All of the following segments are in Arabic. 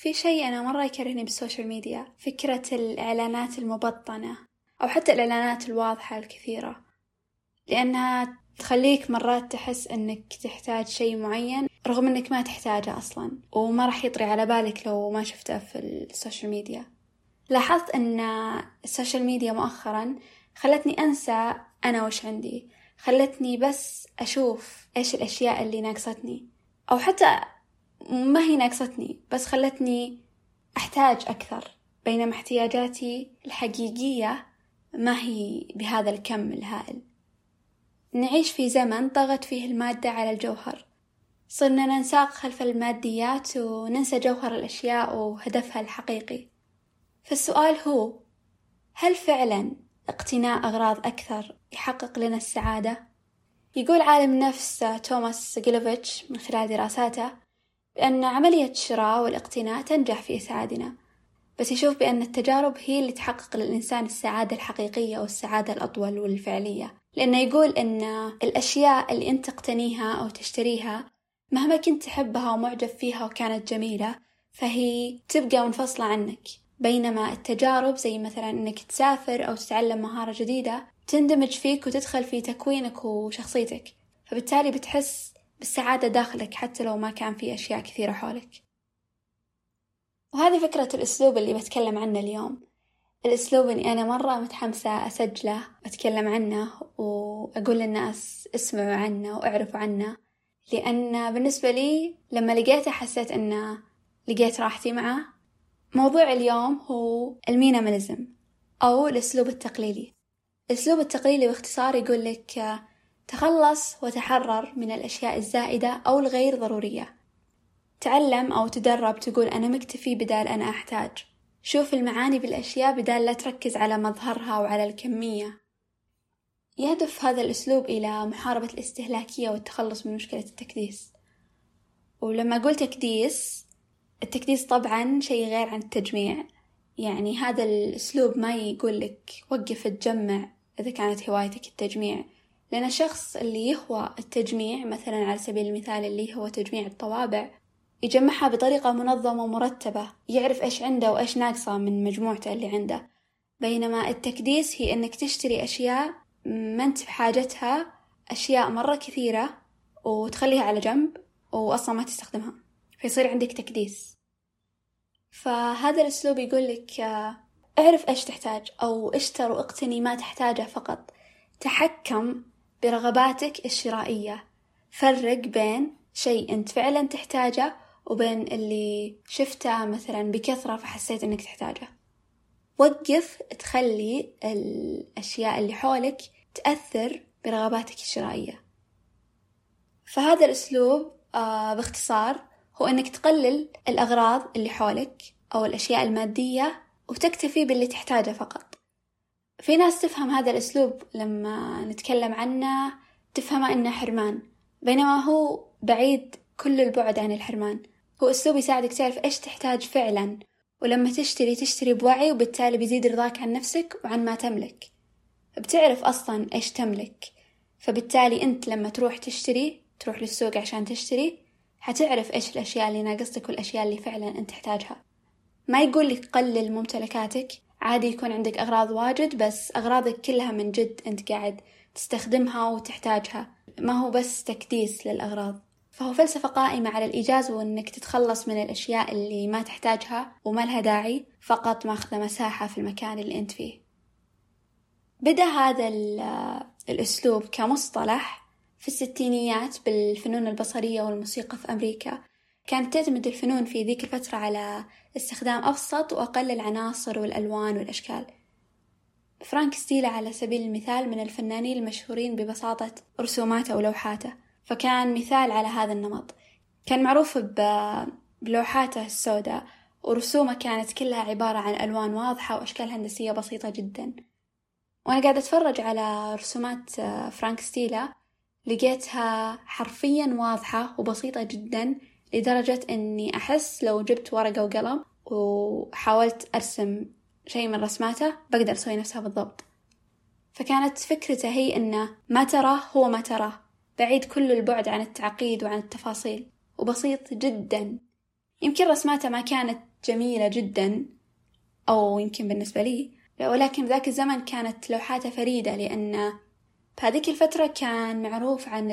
في شيء أنا مرة يكرهني بال social media فكرة الإعلانات المبطنة أو حتى الإعلانات الواضحة الكثيرة. لأنها تخليك مرات تحس إنك تحتاج شيء معين رغم إنك ما تحتاجه أصلا وما راح يطري على بالك لو ما شفته في ال social media. لاحظت أن ال social media مؤخرا خلتني أنسى أنا وش عندي خلتني بس أشوف إيش الأشياء اللي ناقصتني أو حتى ما هي ناقصتني بس خلتني أحتاج أكثر بينما احتياجاتي الحقيقية ما هي بهذا الكم الهائل. نعيش في زمن طغت فيه المادة على الجوهر. صرنا ننساق خلف الماديات وننسى جوهر الأشياء وهدفها الحقيقي. فالسؤال هو هل فعلا اقتناء أغراض أكثر يحقق لنا السعادة؟ يقول عالم نفس توماس جيلوفيتش من خلال دراساته بأن عملية الشراء والاقتناء تنجح في إسعادنا بس يشوف بأن التجارب هي اللي تحقق للإنسان السعادة الحقيقية والسعادة الأطول والفعلية. لأنه يقول أن الأشياء اللي أنت تقتنيها أو تشتريها مهما كنت تحبها ومعجب فيها وكانت جميلة فهي تبقى منفصلة عنك. بينما التجارب زي مثلا إنك تسافر أو تتعلم مهارة جديدة تندمج فيك وتدخل في تكوينك وشخصيتك. فبالتالي بتحس بالسعادة داخلك حتى لو ما كان في أشياء كثيرة حولك. وهذه فكرة الأسلوب اللي بتكلم عنه اليوم. الأسلوب اللي أنا مرة متحمسة أسجله وأتكلم عنه وأقول للناس اسمعوا عنه وأعرفوا عنه. لأن بالنسبة لي لما لقيته حسيت أنه لقيت راحتي معه. موضوع اليوم هو المينيماليزم أو الأسلوب التقليدي. الأسلوب التقليدي باختصار يقول لك تخلص وتحرر من الأشياء الزائدة أو الغير ضرورية. تعلم أو تدرب تقول أنا مكتفي بدال أنا أحتاج. شوف المعاني بالأشياء بدال لا تركز على مظهرها وعلى الكمية. يهدف هذا الأسلوب إلى محاربة الاستهلاكية والتخلص من مشكلة التكديس. ولما أقول تكديس التكديس طبعا شيء غير عن التجميع. يعني هذا الأسلوب ما يقول لك وقف تجمع إذا كانت هوايتك التجميع. لأن الشخص اللي يهوى التجميع مثلا على سبيل المثال اللي هو تجميع الطوابع يجمعها بطريقة منظمة ومرتبة يعرف إيش عنده وإيش ناقصة من مجموعته اللي عنده. بينما التكديس هي إنك تشتري أشياء ما أنت بحاجتها أشياء مرة كثيرة وتخليها على جنب وأصلا ما تستخدمها. فيصير عندك تكديس. فهذا الأسلوب يقول لك اعرف إيش تحتاج أو اشتر واقتني ما تحتاجه فقط. تحكم برغباتك الشرائية. فرق بين شيء أنت فعلا تحتاجه وبين اللي شفته مثلا بكثرة فحسيت إنك تحتاجه. وقف تخلي الأشياء اللي حولك تأثر برغباتك الشرائية. فهذا الأسلوب آه باختصار هو إنك تقلل الأغراض اللي حولك أو الأشياء المادية وتكتفي باللي تحتاجه فقط. في ناس تفهم هذا الأسلوب لما نتكلم عنه تفهمه إنه حرمان. بينما هو بعيد كل البعد عن الحرمان. هو أسلوب يساعدك تعرف إيش تحتاج فعلا. ولما تشتري تشتري بوعي وبالتالي بيزيد رضاك عن نفسك وعن ما تملك. بتعرف أصلا إيش تملك. فبالتالي أنت لما تروح تشتري تروح للسوق عشان تشتري حتعرف إيش الأشياء اللي ناقصتك والأشياء اللي فعلا أنت تحتاجها. ما يقول لك قلل ممتلكاتك. عادي يكون عندك أغراض واجد بس أغراضك كلها من جد أنت قاعد تستخدمها وتحتاجها. ما هو بس تكديس للأغراض. فهو فلسفة قائمة على الإيجاز وإنك تتخلص من الأشياء اللي ما تحتاجها وما لها داعي فقط ماخذة مساحة في المكان اللي أنت فيه. بدأ هذا الأسلوب كمصطلح في الستينيات بالفنون البصرية والموسيقى في أمريكا. كانت تعتمد الفنون في ذيك الفترة على استخدام أبسط وأقل العناصر والألوان والأشكال. فرانك ستيلا على سبيل المثال من الفنانين المشهورين ببساطة رسوماته ولوحاته فكان مثال على هذا النمط. كان معروف بلوحاته السوداء ورسومه كانت كلها عبارة عن ألوان واضحة وأشكال هندسية بسيطة جدا. وأنا قاعدة أتفرج على رسومات فرانك ستيلا لقيتها حرفيا واضحة وبسيطة جدا. لدرجة إني أحس لو جبت ورقة وقلم وحاولت أرسم شيء من رسماته بقدر أسوي نفسها بالضبط. فكانت فكرته هي إنه ما تراه هو ما تراه بعيد كل البعد عن التعقيد وعن التفاصيل وبسيط جدا. يمكن رسماته ما كانت جميلة جدا أو يمكن بالنسبة لي ولكن ذاك الزمن كانت لوحاته فريدة لأن بهذيك الفترة كان معروف عن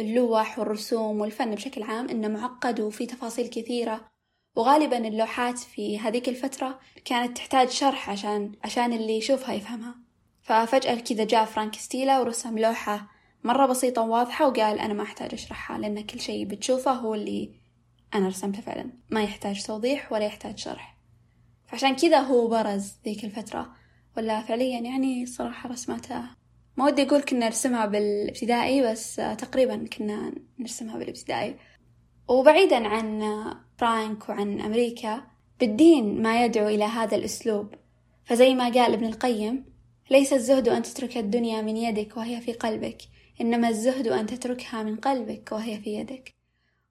اللوح والرسوم والفن بشكل عام إنه معقد وفيه تفاصيل كثيرة. وغالبا اللوحات في هذيك الفترة كانت تحتاج شرح عشان عشان اللي يشوفها يفهمها. ففجأة كذا جاء فرانك ستيلا ورسم لوحة مرة بسيطة وواضحة وقال أنا ما أحتاج أشرحها لأن كل شيء بتشوفه هو اللي أنا رسمته فعلا. ما يحتاج توضيح ولا يحتاج شرح. فعشان كذا هو برز ذيك الفترة. ولا فعليا يعني صراحة رسماته ما ودي أقول كنا نرسمها بالابتدائي بس تقريبا كنا نرسمها بالابتدائي. وبعيدا عن فرانك وعن أمريكا بالدين ما يدعو إلى هذا الأسلوب. فزي ما قال ابن القيم ليس الزهد أن تترك الدنيا من يدك وهي في قلبك إنما الزهد أن تتركها من قلبك وهي في يدك.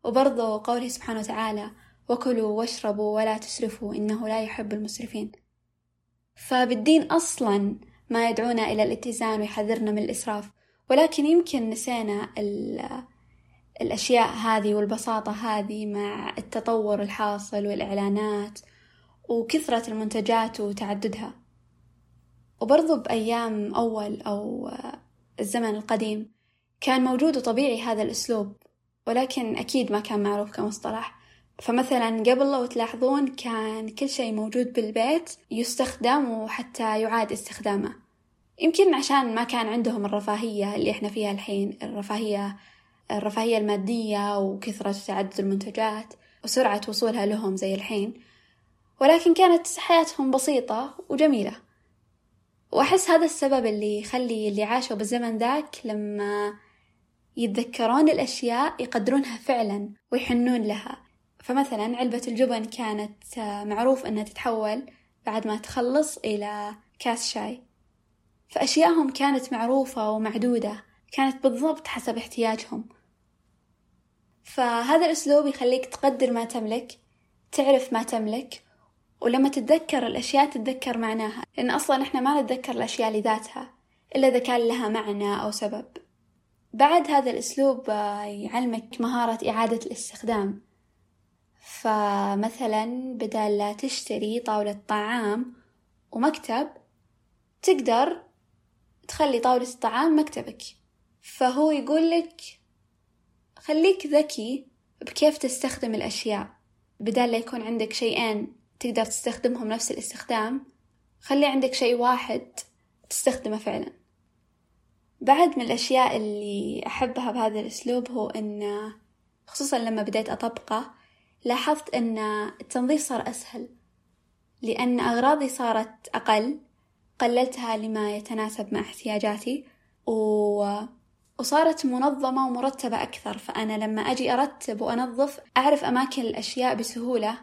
وبرضو قوله سبحانه وتعالى وكلوا واشربوا ولا تسرفوا إنه لا يحب المسرفين. فبالدين أصلا ما يدعونا إلى الاتزان ويحذرنا من الإسراف. ولكن يمكن نسينا الأشياء هذه والبساطة هذه مع التطور الحاصل والإعلانات وكثرة المنتجات وتعددها. وبرضو بأيام أول أو الزمن القديم كان موجود وطبيعي هذا الأسلوب ولكن أكيد ما كان معروف كمصطلح. فمثلا قبل لو تلاحظون كان كل شيء موجود بالبيت يستخدم وحتى يعاد استخدامه. يمكن عشان ما كان عندهم الرفاهية اللي إحنا فيها الحين الرفاهية الرفاهية المادية وكثرة تعدد المنتجات وسرعة وصولها لهم زي الحين. ولكن كانت حياتهم بسيطة وجميلة. وأحس هذا السبب اللي يخلي اللي عاشوا بالزمن ذاك لما يتذكرون الأشياء يقدرونها فعلا ويحنون لها. فمثلا علبة الجبن كانت معروف أنها تتحول بعد ما تخلص إلى كاس شاي. فأشياءهم كانت معروفة ومعدودة كانت بالضبط حسب احتياجهم. فهذا الأسلوب يخليك تقدر ما تملك تعرف ما تملك ولما تتذكر الأشياء تتذكر معناها. لأن أصلا إحنا ما نتذكر الأشياء لذاتها إلا إذا كان لها معنى أو سبب. بعد هذا الأسلوب آه، يعلمك مهارة إعادة الاستخدام. فمثلا بدل لا تشتري طاولة طعام ومكتب تقدر تخلي طاولة الطعام مكتبك. فهو يقول لك خليك ذكي بكيف تستخدم الأشياء. بدال لا يكون عندك شيئين تقدر تستخدمهم نفس الاستخدام خلي عندك شيء واحد تستخدمه فعلا. بعد من الأشياء اللي أحبها بهذا الأسلوب هو أن خصوصا لما بديت أطبقه لاحظت أن التنظيف صار أسهل لأن أغراضي صارت أقل قللتها لما يتناسب مع احتياجاتي و... وصارت منظمة ومرتبة أكثر فأنا لما أجي أرتب وأنظف أعرف أماكن الأشياء بسهولة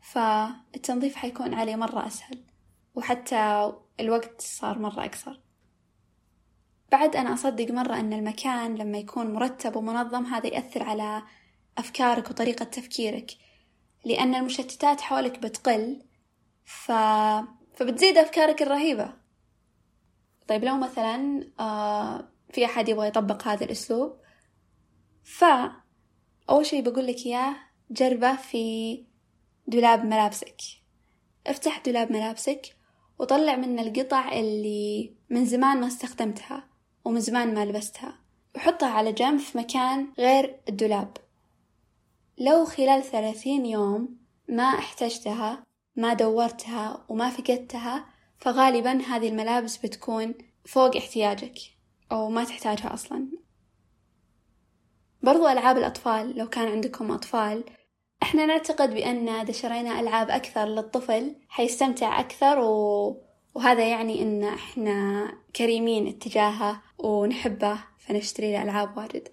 فالتنظيف حيكون علي مرة أسهل وحتى الوقت صار مرة أقصر. بعد أنا أصدق مرة أن المكان لما يكون مرتب ومنظم هذا يأثر على أفكارك وطريقة تفكيرك لأن المشتتات حولك بتقل ف... فبتزيد أفكارك الرهيبة. طيب لو مثلا آه في أحد يبغى يطبق هذا الأسلوب فأول شي بقول لك إياه جربه في دولاب ملابسك. افتح دولاب ملابسك وطلع منه القطع اللي من زمان ما استخدمتها ومن زمان ما لبستها وحطها على جنب في مكان غير الدولاب. لو خلال ثلاثين يوم ما احتجتها ما دورتها وما فقدتها فغالبا هذه الملابس بتكون فوق احتياجك أو ما تحتاجها أصلا. برضو ألعاب الأطفال لو كان عندكم أطفال إحنا نعتقد بأن إذا شرينا ألعاب أكثر للطفل حيستمتع أكثر و... وهذا يعني إن إحنا كريمين اتجاهه ونحبه فنشتري له ألعاب واجد.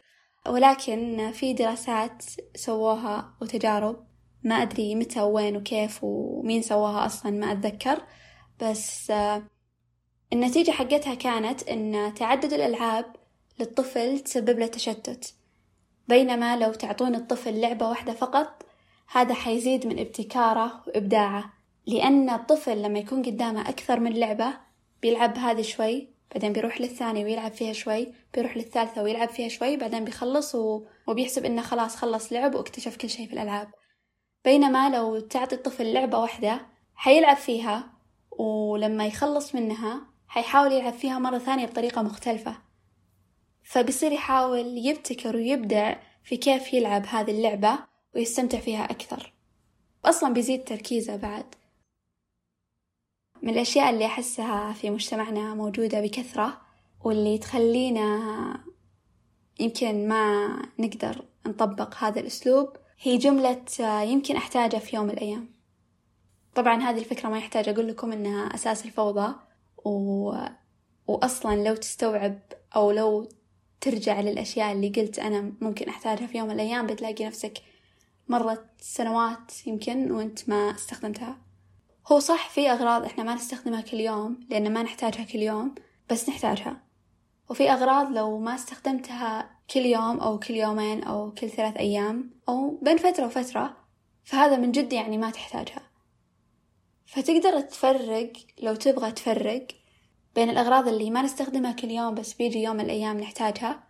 ولكن في دراسات سووها وتجارب. ما أدري متى وين وكيف ومين سواها أصلا ما أتذكر. بس النتيجة حقتها كانت إن تعدد الألعاب للطفل تسبب له تشتت. بينما لو تعطون الطفل لعبة واحدة فقط هذا حيزيد من ابتكاره وإبداعه. لأن الطفل لما يكون قدامه أكثر من لعبة بيلعب هذه شوي بعدين بيروح للثانية ويلعب فيها شوي بيروح للثالثة ويلعب فيها شوي بعدين بيخلص و... وبيحسب إنه خلاص خلص لعب واكتشف كل شيء في الألعاب. بينما لو تعطي الطفل لعبة واحدة حيلعب فيها ولما يخلص منها حيحاول يلعب فيها مرة ثانية بطريقة مختلفة. فبيصير يحاول يبتكر ويبدع في كيف يلعب هذه اللعبة ويستمتع فيها أكثر. أصلا بيزيد تركيزه بعد. من الأشياء اللي أحسها في مجتمعنا موجودة بكثرة واللي تخلينا يمكن ما نقدر نطبق هذا الأسلوب هي جملة يمكن أحتاجها في يوم من الأيام. طبعا هذه الفكرة ما يحتاج أقول لكم إنها أساس الفوضى و... وأصلا لو تستوعب أو لو ترجع للأشياء اللي قلت أنا ممكن أحتاجها في يوم من الأيام بتلاقي نفسك مرت سنوات يمكن وأنت ما استخدمتها. هو صح في أغراض إحنا ما نستخدمها كل يوم لأن ما نحتاجها كل يوم بس نحتاجها. وفي أغراض لو ما استخدمتها كل يوم أو كل يومين أو كل ثلاث أيام أو بين فترة وفترة فهذا من جد يعني ما تحتاجها. فتقدر تفرق لو تبغى تفرق بين الأغراض اللي ما نستخدمها كل يوم بس بيجي يوم من الأيام نحتاجها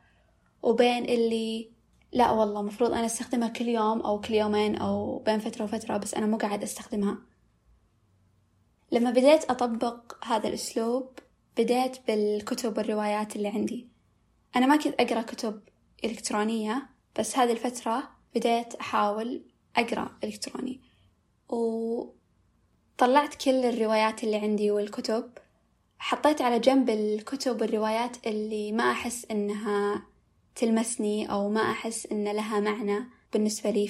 وبين اللي لا والله مفروض أنا أستخدمها كل يوم أو كل يومين أو بين فترة وفترة بس أنا مو قاعد أستخدمها. لما بديت أطبق هذا الأسلوب بديت بالكتب والروايات اللي عندي. أنا ما كنت أقرأ كتب إلكترونية بس هذه الفترة بديت أحاول أقرأ إلكتروني. وطلعت كل الروايات اللي عندي والكتب. حطيت على جنب الكتب والروايات اللي ما أحس إنها تلمسني أو ما أحس إن لها معنى بالنسبة لي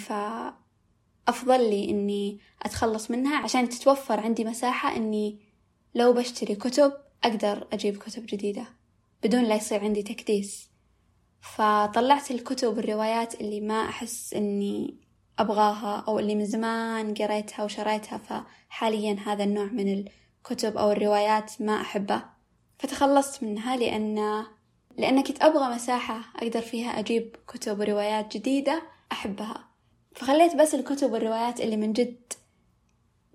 فأفضل لي إني أتخلص منها عشان تتوفر عندي مساحة إني لو بشتري كتب أقدر أجيب كتب جديدة بدون لا يصير عندي تكديس. فطلعت الكتب والروايات اللي ما أحس إني أبغاها أو اللي من زمان قريتها وشريتها فحاليا هذا النوع من الكتب أو الروايات ما أحبه. فتخلصت منها لأن لأن كنت أبغى مساحة أقدر فيها أجيب كتب وروايات جديدة أحبها. فخليت بس الكتب والروايات اللي من جد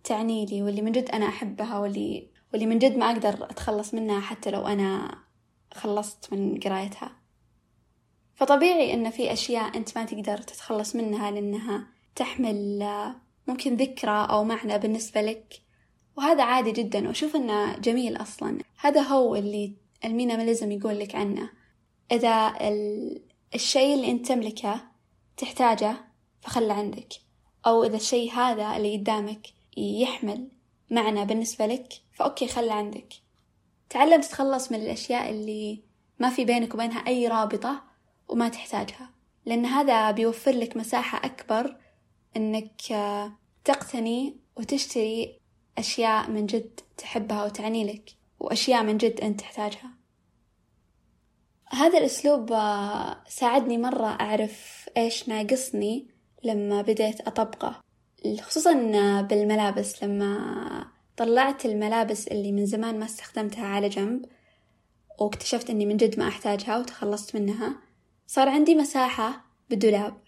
تعني لي واللي من جد أنا أحبها واللي واللي من جد ما أقدر أتخلص منها حتى لو أنا خلصت من قرايتها. فطبيعي إن في أشياء أنت ما تقدر تتخلص منها لأنها تحمل ممكن ذكرى أو معنى بالنسبة لك. وهذا عادي جدا وأشوف إنه جميل أصلا. هذا هو اللي المينيماليزم يقول لك عنه. إذا الشيء اللي أنت تملكه تحتاجه فخله عندك. أو إذا الشيء هذا اللي قدامك يحمل معنى بالنسبة لك فأوكي خله عندك. تعلم تتخلص من الأشياء اللي ما في بينك وبينها أي رابطة وما تحتاجها. لأن هذا بيوفر لك مساحة أكبر إنك تقتني وتشتري أشياء من جد تحبها وتعني لك وأشياء من جد أنت تحتاجها. هذا الأسلوب ساعدني مرة أعرف إيش ناقصني لما بديت أطبقه خصوصا بالملابس. لما طلعت الملابس اللي من زمان ما استخدمتها على جنب واكتشفت إني من جد ما أحتاجها وتخلصت منها صار عندي مساحة بالدولاب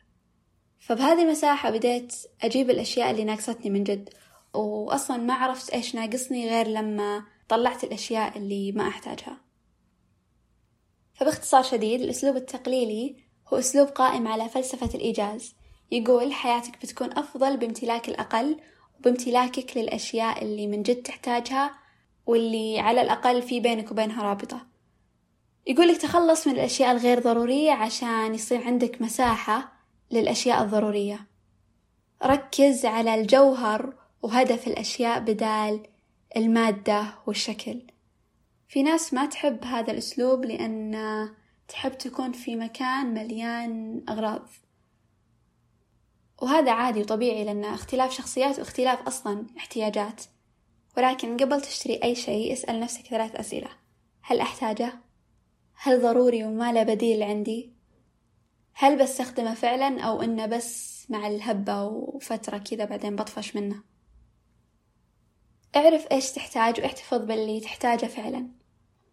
فبهذه المساحة بديت أجيب الأشياء اللي ناقصتني من جد. وأصلا ما عرفت إيش ناقصني غير لما طلعت الأشياء اللي ما أحتاجها. فباختصار شديد الأسلوب التقليلي هو أسلوب قائم على فلسفة الإيجاز. يقول حياتك بتكون أفضل بامتلاك الأقل وبامتلاكك للأشياء اللي من جد تحتاجها واللي على الأقل في بينك وبينها رابطة. يقولك تخلص من الأشياء الغير ضرورية عشان يصير عندك مساحة للأشياء الضرورية. ركز على الجوهر وهدف الأشياء بدال المادة والشكل. في ناس ما تحب هذا الأسلوب لأن تحب تكون في مكان مليان أغراض. وهذا عادي وطبيعي لأن اختلاف شخصيات واختلاف أصلا احتياجات ولكن قبل تشتري أي شيء اسأل نفسك ثلاث أسئلة هل أحتاجه؟ هل ضروري وما له بديل عندي؟ هل بستخدمه فعلا أو إنه بس مع الهبة وفترة كذا بعدين بطفش منه؟ اعرف إيش تحتاج واحتفظ باللي تحتاجه فعلا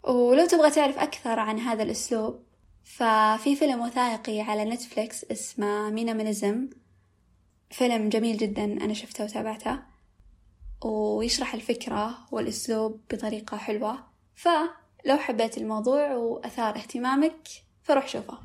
ولو تبغى تعرف أكثر عن هذا الأسلوب ففي فيلم وثائقي على نتفليكس اسمه Minimalism فيلم جميل جدا أنا شفته وتابعته ويشرح الفكرة والأسلوب بطريقة حلوة فلو حبيت الموضوع وأثار اهتمامك فروح شوفه.